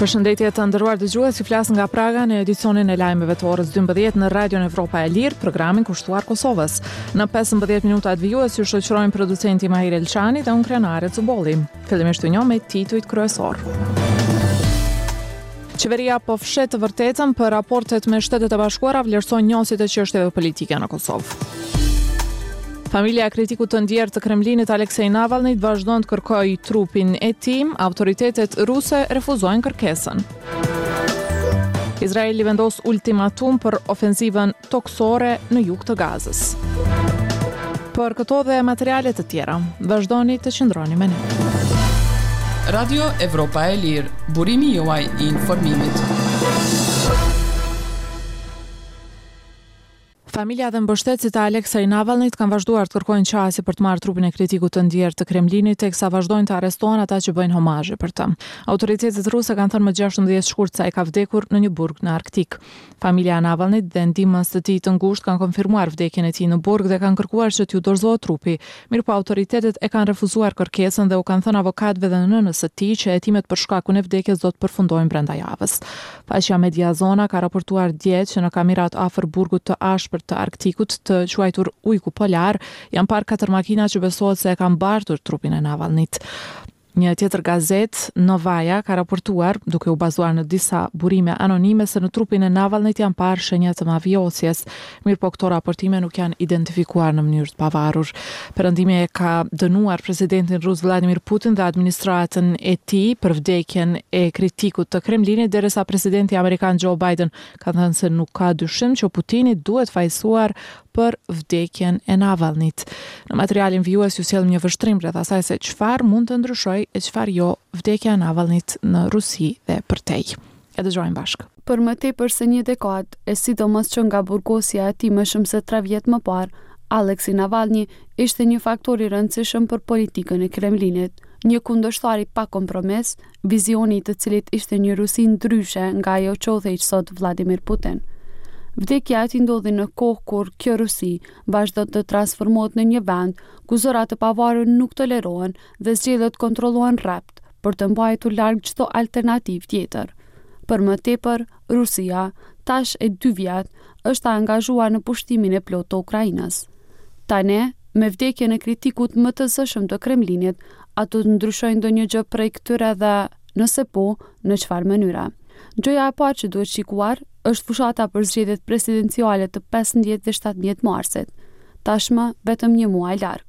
Përshëndetje të nderuar dëgjues, ju flas nga Praga në edicionin e lajmeve të orës 12 në Radion Evropa e Lirë, programin kushtuar Kosovës. Në 15 minutat vijues ju shoqërojnë producenti Mahir Elshani dhe unë Krenare Cubolli. Fillimisht ju njoh me titujt kryesorë. Qeveria po fsheh të vërtetën për raportet me Shtetet e Bashkuara, vlerësojnë njohësit e çështjeve politike në Kosovë. Familja e kritikut të ndjerë të Kremlinit Alexei Navalnyt vazhdon të kërkojë trupin e tij, autoritetet ruse refuzojnë kërkesën. Izraeli vendos ultimatum për ofenzivën tokësore në jug të Gazës. Për këto dhe materiale të tjera, vazhdoni të qëndroni me ne. Radio Evropa e Lirë, burimi juaj i informimit. Familja dhe mbështetësit e Alexei Navalnyt kanë vazhduar të kërkojnë qasje për të marrë trupin e kritikut të ndjerë të Kremlinit, teksa vazhdojnë të arrestohen ata që bëjnë homazhe për të. Autoritetet ruse kanë thënë më gjashtëmbëdhjetë shkurt se ai ka vdekur në një burg në Arktik. Familja e Navalnyt dhe ndihmësit e tij të ngushtë kanë konfirmuar vdekjen e tij në burg dhe kanë kërkuar që t'u dorëzohet trupi Mirëpo autoritetet e kanë refuzuar kërkesën dhe u kanë thënë avokatëve dhe nënës së tij që hetimet për shkakun e vdekjes do të përfundojnë brenda javës. Faqja Mediazona ka raportuar dje që në kamerat afër burgut të ashpër të Arktikut, të quajtur Ujku Polar, janë parë katër makina që besohet se e kanë bartur trupin e Navalnyt. Një tjetër gazetë, Novaja, ka raportuar, duke u bazuar në disa burime anonime, se në trupin e Navalnit janë parë shenja të mavijosjes, mirëpo këto raportime nuk janë identifikuar në mënyrë të pavarur. Perëndimi e ka dënuar presidentin rus Vladimir Putin dhe administratën e tij për vdekjen e kritikut të Kremlinit, derisa presidenti amerikan Joe Biden ka thënë se nuk ka dyshim që Putini duhet fajësuar për vdekjen e Navalnyt. Në materialin vijues ju sjellim një vështrim rreth asaj se çfarë mund të ndryshojë e çfarë jo vdekja e Navalnyt në Rusi dhe përtej. E dëgjojmë bashkë. Për më tepër se një dekadë, e sidomos që nga burgosja e tij më shumë se tre vjet më parë, Alexei Navalny ishte një faktor i rëndësishëm për politikën e Kremlinit, një kundërshtar i pa kompromis, vizioni i të cilit ishte një Rusi ndryshe nga ajo që udhëheq sot Vladimir Putin. Vdekja e tij ndodhi në kohë kur kjo Rusi vazhdon të transformohet në një vend ku zërat e pavarur nuk tolerohen dhe zgjedhjet kontrollohen rreptë për të mbajtur larg çdo alternativë tjetër. Për më tepër, Rusia, tash e dy vjet, është e angazhuar në pushtimin e plotë të Ukrainës. Tani, me vdekjen e kritikut më të zëshëm të Kremlinit, A do të ndryshojë ndonjë gjë prej këtyre dhe, nëse po, në çfarë mënyre? Gjëja e parë që duhet shikuar, është fushata për zgjedhjet presidenciale të pesëmbëdhjetë dhe shtatëmbëdhjetë marsit, tashmë vetëm një muaj larg.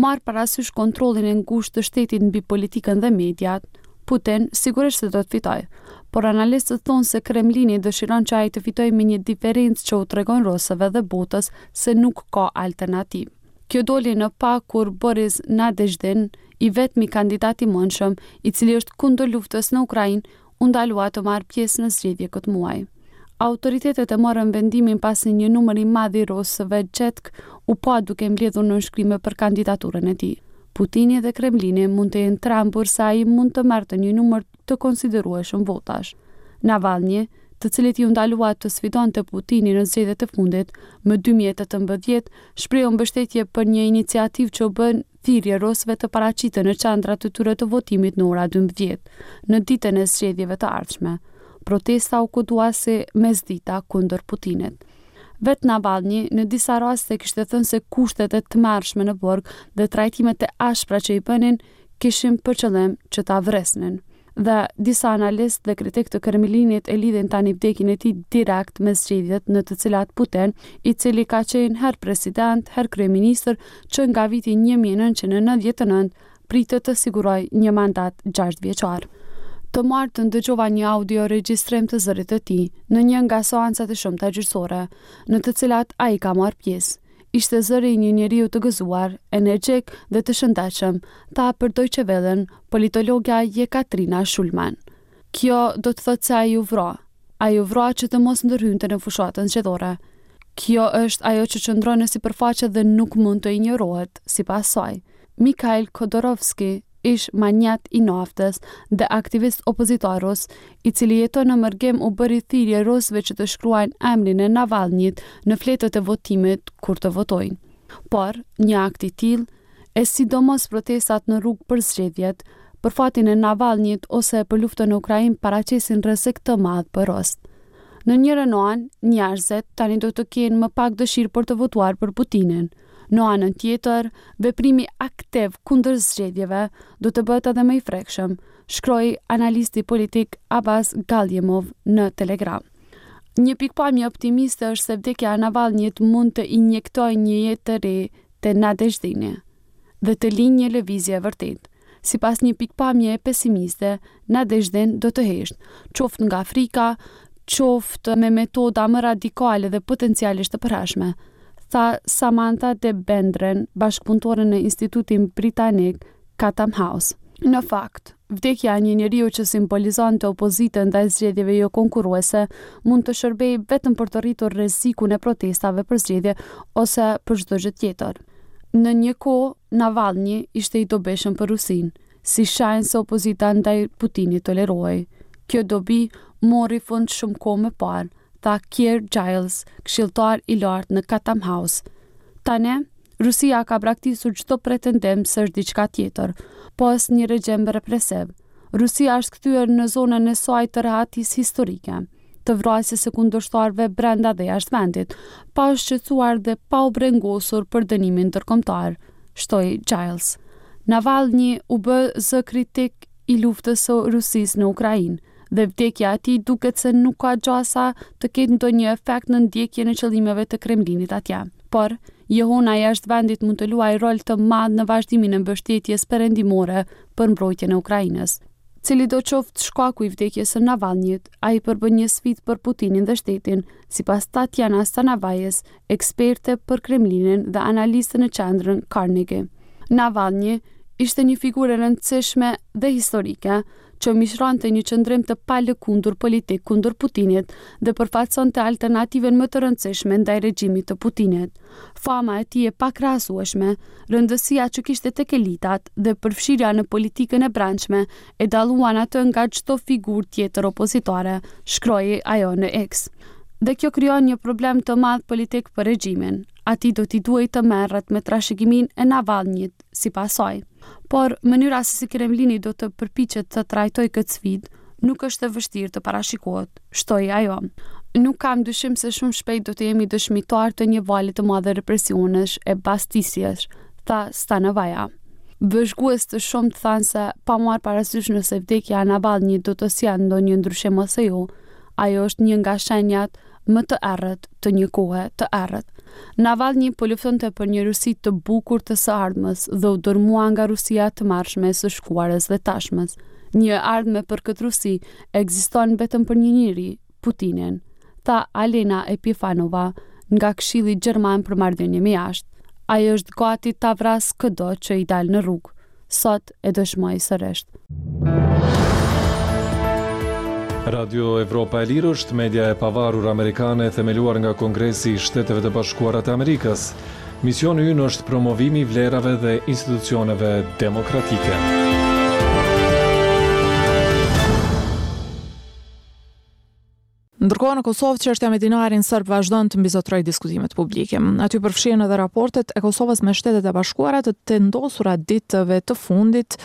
Marrë parasysh kontrollin e ngushtë të shtetit mbi politikën dhe mediat, Putin sigurisht se do të fitojë, por analistët thonë se Kremlini dëshiron që ai të fitojë me një diferencë që u tregon rusëve dhe botës se nuk ka alternativë. Kjo doli në pah kur Boris Nadezhdin, i vetmi kandidat i mundshëm, i cili është kundër luftës në Ukrainë, u ndalua të marrë pjesë në zgjedhje këtë muaj. Autoritetet e morën vendimin pasi një numër i madh i rusëve gjetkë u pa duke mbledhur nënshkrime për kandidaturën e tij. Putini dhe Kremlini mund të jenë trembur se ai mund të merrte një numër të konsiderueshëm votash. Navalny, të cilit iu ndalua të sfidonte Putinin në zgjedhjet e fundit, më dy mijë e tetëmbëdhjetë, shprehu mbështetje për një iniciativë që u bën thirrje rusëve të paraqiten në qendrat e tyre të votimit në ora dymbëdhjetë, në ditën e zgjedhjeve të ardhshme. Protesta u kodua si Mesdita kundër Putinit. Vetë Navalny në disa raste kishte thënë se kushtet e tmerrshme në burg dhe trajtimet e ashpra që i bënin kishin për qëllim që ta vrisnin. Dhe, disa analistë dhe kritikë të Kremlinit e lidhin tani vdekjen e tij direkt me zgjedhjet në të cilat Putin, i cili ka qenë herë president, herë kryeministër që nga viti një mijë e nëntëqind e nëntëdhjetë e nëntë, pritet të sigurojë një mandat gjashtëvjeçar. Të martën dëgjova një audio regjistrim të zërit të tij në një nga seancat e shumta gjyqësore, në të cilat ai ka marrë pjesë. Ishte zëri i një njeriu të gëzuar, energjik dhe të shëndetshëm, tha për Deutsche Wellen politologja Yekaterina Schulman. Kjo do të thotë se ai u vra. Ai u vra që të mos ndërhynte në fushatën zgjedhore. Kjo është ajo që qëndron në sipërfaqe dhe nuk mund të injorohet, sipas saj. Mikhail Khodorkovsky ish-manjat i naftës dhe aktivist opozitar rus, i cili jeton në mërgim u bëri thirrje rusëve që të shkruajnë emrin e Navalnyt në fletët e votimit kur të votojnë. Por, një akt i tillë, e sidomos protestat në rrugë për zgjedhjet, për fatin e Navalnyt ose për luftën në Ukrainë paraqesin rrezik të madh për rusët. Në njërën anë, njerëzit tani do të kenë më pak dëshirë për të votuar për Putinin, Në anën tjetër, veprimi aktiv kundër zgjedhjeve do të bëhet edhe më i frikshëm, shkroi analisti politik Abas Galljemov në Telegram. Një pikëpamje optimiste është se vdekja e Navalnyt mund të injektojë një jetë të re te Nadezhdini dhe të lindë një lëvizje e vërtetë. Sipas një pikëpamjeje pesimiste, Nadezhdin do të heshtë, qoftë nga frika, qoftë me metoda më radikale dhe potencialisht të përhershme, tha Samantha de Bendern, bashkëpunëtore në institutin britanik Chatham House. Në fakt, vdekja e një njeriu që simbolizonte opozitën ndaj zgjedhjeve jokonkurruese mund të shërbejë vetëm për të rritur rrezikun e protestave për zgjedhje ose për çdo gjë tjetër. Në një kohë, Navalny ishte i dobishëm për Rusinë, si shenjë se opozita ndaj Putinit tolerohej. Kjo dobi mori fund shumë kohë më parë, tha Keir Giles, këshilltar i lartë në Chatham House. Tani, Rusia ka braktisur çdo pretendim se është diçka tjetër, pos një regjim represiv. Rusia është kthyer në zonën e saj të rehatisë historike. të vrasjes së kundërshtarëve brenda dhe jashtë vendit, pa u shqetësuar dhe pa u brengosur për dënimin ndërkombëtar, shtoi Giles. Navalny u bë zë kritik i luftës së Rusisë në Ukrainë, dhe vdekja e tij duket se nuk ka gjasa të ketë ndonjë efekt në ndjekjen e qëllimeve të Kremlinit atje. Por, jehona jashtë vendit mund të luajë rol të madh në vazhdimin e mbështetjes perëndimore për mbrojtjen e Ukrainës. Cilido qoftë shkaku i vdekjes së Navalnyt, ai përbën një sfidë për Putinin dhe shtetin, sipas Tatyana Stanovayas, eksperte për Kremlinin dhe analiste në Qendrën Carnegie. Navalny ishte një figurë e rëndësishme dhe historike, që mishëronte një qëndrim të palëkundur politik kundër Putinit dhe përfaqësonte alternativën më të rëndësishme ndaj regjimit të Putinit. Fama e tij e pakrahasueshme, rëndësia që kishte tek elitat dhe përfshirja në politikën e brendshme e dalluan atë nga çdo figurë tjetër opozitare, shkroi ajo në X. Dhe kjo krijon një problem të madh politik për regjimin. Atij do t'i duhej të merret me trashëgiminë e Navalnyt. sipas saj. Por, mënyra se si Kremlini do të përpiqet të trajtojë këtë sfidë, nuk është e vështirë të parashikohet, shtoi ajo. Nuk kam dyshim se shumë shpejt do të jemi dëshmitarë të një vale të madhe represionesh e bastisjesh, tha Stanovaja. Vëzhgues të shumtë thanë se, pa marrë parasysh nëse vdekja e Navalnyt do të sjellë ndonjë ndryshim ose jo, ajo është një nga shenjat, më të errëta të një kohe të errët, Navalny po luftonte për një Rusi të bukur të së ardhmes dhe u dërmua nga Rusia e tmerrshme e së shkuarës dhe tashmes. Një e ardhme për këtë Rusi ekziston vetëm për një njeri, Putinin, tha Alena Epifanova nga Këshilli Gjerman për Marrëdhënie me Jashtë. Ai është gati të vrasë këdo që i dalë në rrugë. sot e dëshmoi sërish. Radio Evropa e Lirë është media e pavarur amerikane e themeluar nga Kongresi i Shteteve të Bashkuara të Amerikës. Misioni ynë është promovimi i vlerave dhe institucioneve demokratike. Ndërkohë në Kosovë çështja me dinarin serb vazhdon të mbizotërojë diskutimet publike. Aty përfshihen edhe raportet e Kosovës me Shtetet e Bashkuara të tendosura ditëve të fundit.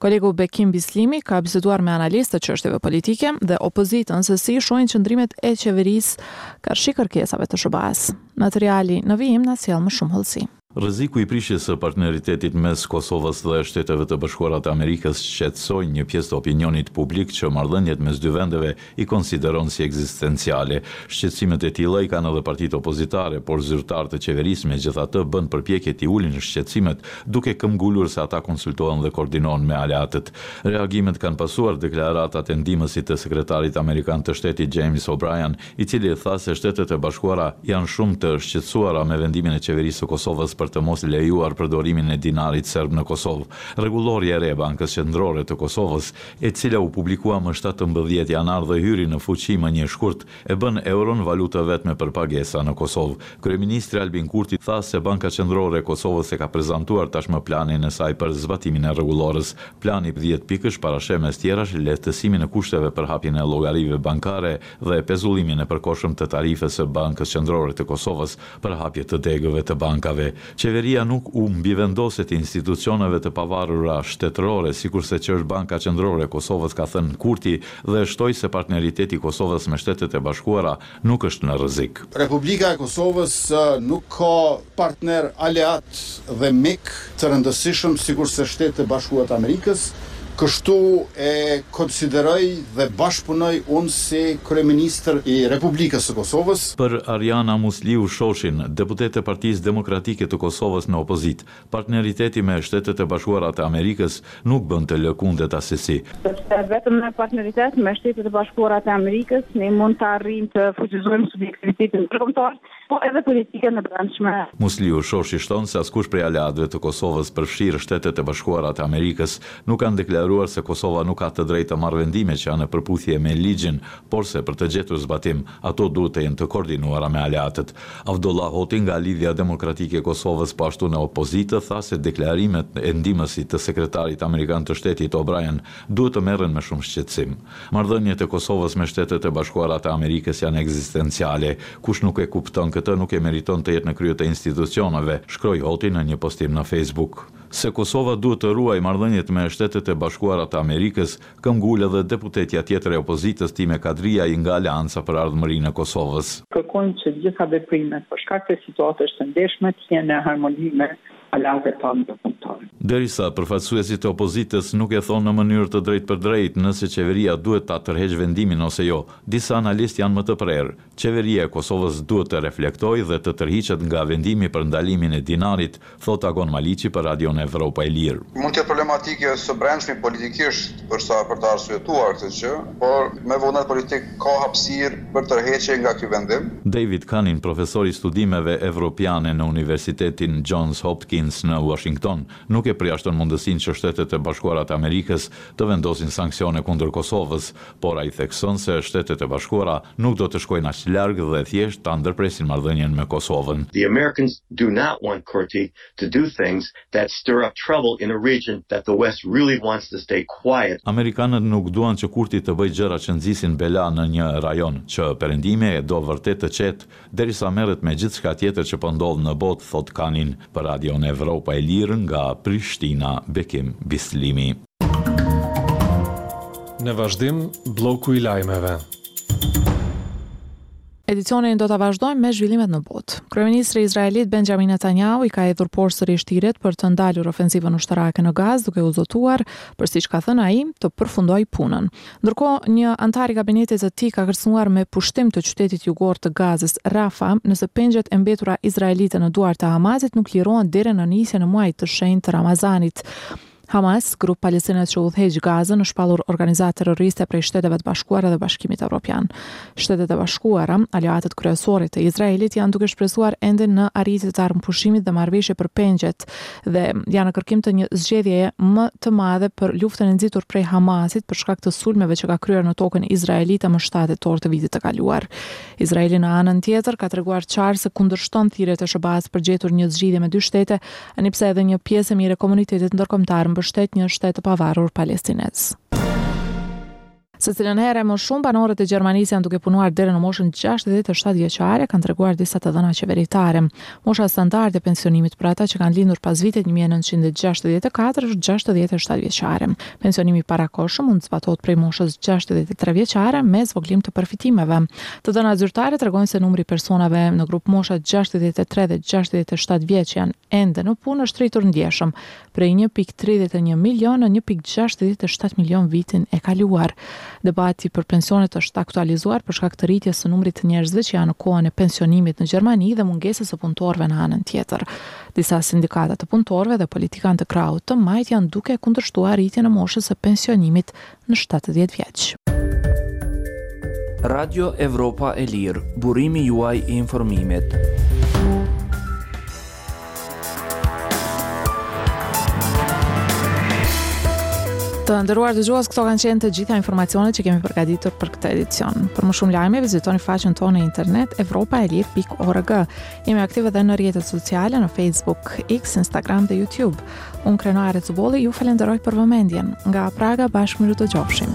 Kolegu Bekim Bislimi ka biseduar me analistë të çështjeve politike dhe opozitën se si i shohin qëndrimet e qeverisë karshi kërkesave të SHBA-së. Materiali në vijim na sjell më shumë hollësi. Rreziku i prishjes së partneritetit mes Kosovës dhe Shteteve të Bashkuara të Amerikës shqetëson një pjesë të opinionit publik që marrëdhëniet mes dy vendeve i konsideron si ekzistenciale. Shqetësimet e tilla i kanë edhe partitë opozitare, por zyrtarë të qeverisë megjithatë bëjnë përpjekje t'i ulin shqetësimet duke këmbëngulur se ata konsultohen dhe koordinohen me aleatët. Reagimet kanë pasuar deklaratat e ndihmësit të sekretarit amerikan të Shtetit James O'Brien, i cili tha se Shtetet e Bashkuara janë shumë të shqetësuara me vendimin e Qeverisë së Kosovës për të mos lejuar përdorimin e dinarit serb në Kosovë. Rregullorja e re e Bankës Qendrore të Kosovës, e cila u publikua më shtatëmbëdhjetë janar dhe hyri në fuqi më një shkurt, e bën euron valutë të vetme për pagesa në Kosovë. Kryeministri Albin Kurti tha se Banka Qendrore e Kosovës e ka prezantuar tashmë planin e saj për zbatimin e rregullores. Plani dhjetëpikësh parasheh mes tjerash lehtësimin e kushteve për hapjen e llogarive bankare, dhe pezullimin e përkohshëm të tarifës së Bankës Qendrore të Kosovës për hapje të degëve të bankave. Qeveria nuk u mbivendoset institucioneve të pavarura shtetërore, sikurse që është Banka Qendrore e Kosovës, ka thënë Kurti dhe shtoi se partneriteti i Kosovës me Shtetet e Bashkuara nuk është në rrezik. Republika e Kosovës nuk ka partner, aleat dhe mik të rëndësishëm sikurse Shtetet e Bashkuara të Amerikës, kështu e konsideroj dhe bashkëpunoj unë si Kryeministër i Republikës së Kosovës. Për Ariana Musliu Shoshin, deputete e Partisë Demokratike të Kosovës në opozitë, partneriteti me Shtetet e Bashkuara të Amerikës nuk bën të lëkundet assesi. Sepse vetëm në partneritet me Shtetet e Bashkuara të Amerikës ne mund të arrijmë të fuqizojmë subjektivitetin ndërkombëtar po edhe politikën e brendshme. Musliu Shoshi shton se askush prej aleatëve të Kosovës, përfshirë Shtetet e Bashkuara të Amerikës, nuk kanë deklaruar se Kosova nuk ka të drejtë të marrë vendime që janë në përputhje me ligjin, porse për të gjetur zbatim, ato duhet të jenë të koordinuara me aleatët. Avdullah Hoti nga Lidhja Demokratike e Kosovës, po ashtu në opozitë, tha se deklarimet e ndihmësit të Sekretarit amerikan të Shtetit, O'Brien, duhet të merren me shumë shqetësim. Marrëdhëniet e Kosovës me Shtetet e Bashkuara të Amerikës janë ekzistenciale. Kush nuk e kupton këtë, nuk e meriton të jetë në krye të institucioneve, shkroi Hoti në një postim në Facebook. Se Kosova duhet të ruajë marrëdhëniet me Shtetet e Bashkuara të Amerikës, këmbgul edhe deputetja tjetër e opozitës, Time Kadrijaj nga Aleanca për Ardhmërinë e Kosovës. Kërkojmë që të gjitha veprimet për shkak të situatës së ndjeshme të jenë në harmoni me aleatët tanë ndërkombëtarë. Derisa përfaqësuesit e opozitës nuk e thonë në mënyrë të drejtpërdrejtë nëse qeveria duhet ta tërheqë vendimin ose jo, disa analistë janë më të prerë, Qeveria e Kosovës duhet të reflektojë dhe të tërhiqet nga vendimi për ndalimin e dinarit, thotë Agon Maliqi për Radion Evropa e Lirë. Mund të jetë problematikë së brendshmi politikisht Për sa për ta arsyetuar këtë gjë, por me vullnet politik ka hapësirë për tërheqje nga ky vendim. David Kanin, profesor i studimeve evropiane në Universitetin Johns Hopkins në Uashington, nuk e përjashton mundësinë që Shtetet e Bashkuara të Amerikës të vendosin sanksione kundër Kosovës, por ai thekson se Shtetet e Bashkuara nuk do të shkojnë aq larg dhe thjesht ta ndërpresin marrëdhënien me Kosovën. The Americans do not want Kurti to do things that stir up trouble in a region that the West really wants to stay quiet Amerikanët nuk duan që Kurti të bëjë gjëra që nxisin bela në një rajon, që Perëndimi e do vërtet të qetë, derisa merret me gjithçka tjetër që po ndodh në botë, thotë Kanin për Radion Evropa e Lirë nga Prishtina, Bekim Bislimi. Në vazhdim, blloku i lajmeve. Edicionin do ta vazhdojmë me zhvillimet në botë. Kryeministri izraelit Benjamin Netanyahu i ka hedhur poshtë sërish thirrjet për të ndalur ofensivën ushtarake në Gazë, duke u zotuar për siç ka thënë ai, të përfundojë punën. Ndërkohë, një anëtar i kabinetit të tij ka kërcënuar me pushtim të qytetit jugor të Gazës, Rafah, nëse pengjet e mbetura izraelite në duar të Hamasit nuk lirohen deri në nisjen e muajit të shenjtë të Ramazanit. Hamas, grup palestinez që udhëheq Gazën, është shpallur organizatë terroriste prej Shteteve të Bashkuara dhe Bashkimit Evropian. Shtetet e Bashkuara, aleatët kryesorë të Izraelit, janë duke shpresuar ende në arritje të armëpushimit dhe marrëveshje për pengjet dhe janë në kërkim të një zgjedhjeje më të madhe për luftën e nxitur prej Hamasit për shkak të sulmeve që ka kryer në tokën izraelite më 7 tetor të vitit të kaluar. Izraeli në anën tjetër ka treguar qartë se kundërshton thirrjet e SHBA-së për gjetur një zgjidhje me dy shtete Ani pse edhe një pjesë e mirë e komunitetit ndërkombëtar mbështet një shtet të pavarur palestinez. Secilën herë e më shumë banorët e Gjermanisë janë duke punuar deri në moshën 67 vjeçare, kanë treguar disa të dhëna qeveritare. Mosha standarde e pensionimit për ata që kanë lindur pas vitit 1964 është 67 vjeçare. Pensionimi i parakohshëm mund të zbatohet prej moshës gjashtëdhjetë e tre vjeçare me zvogëlim të përfitimeve. Të dhënat zyrtare tregojnë se numri i personave në grupmoshat gjashtëdhjetë e tre dhe gjashtëdhjetë e shtatë vjeç janë ende në punë është rritur ndjeshëm, prej një pikë tridhjetë e një milion në një pikë gjashtëdhjetë e shtatë milion vitin e kaluar. Debati për pensionet është aktualizuar për shkak të rritjes së numrit të njerëzve që janë në kohën e pensionimit në Gjermani dhe mungesës së punëtorëve në anën tjetër. Disa sindikata të punëtorëve dhe politikanë të krahut të majtë janë duke kundërshtuar rritjen e moshës së pensionimit në shtatëdhjetë vjeç. Radio Evropa e Lirë, burimi juaj i informimit. Të nderuar dëgjues, këto kanë qenë të gjitha informacionet që kemi përgaditur për këtë edicion. Për më shumë lajme, vizitoni faqen tonë në internet evropaelire.org. Jemi aktivë edhe në rrjetet sociale, në Facebook, X, Instagram dhe YouTube. Unë Krenoare Cubolli ju falenderoj për vëmendjen. Nga Praga bashkë mirudëgjofshim.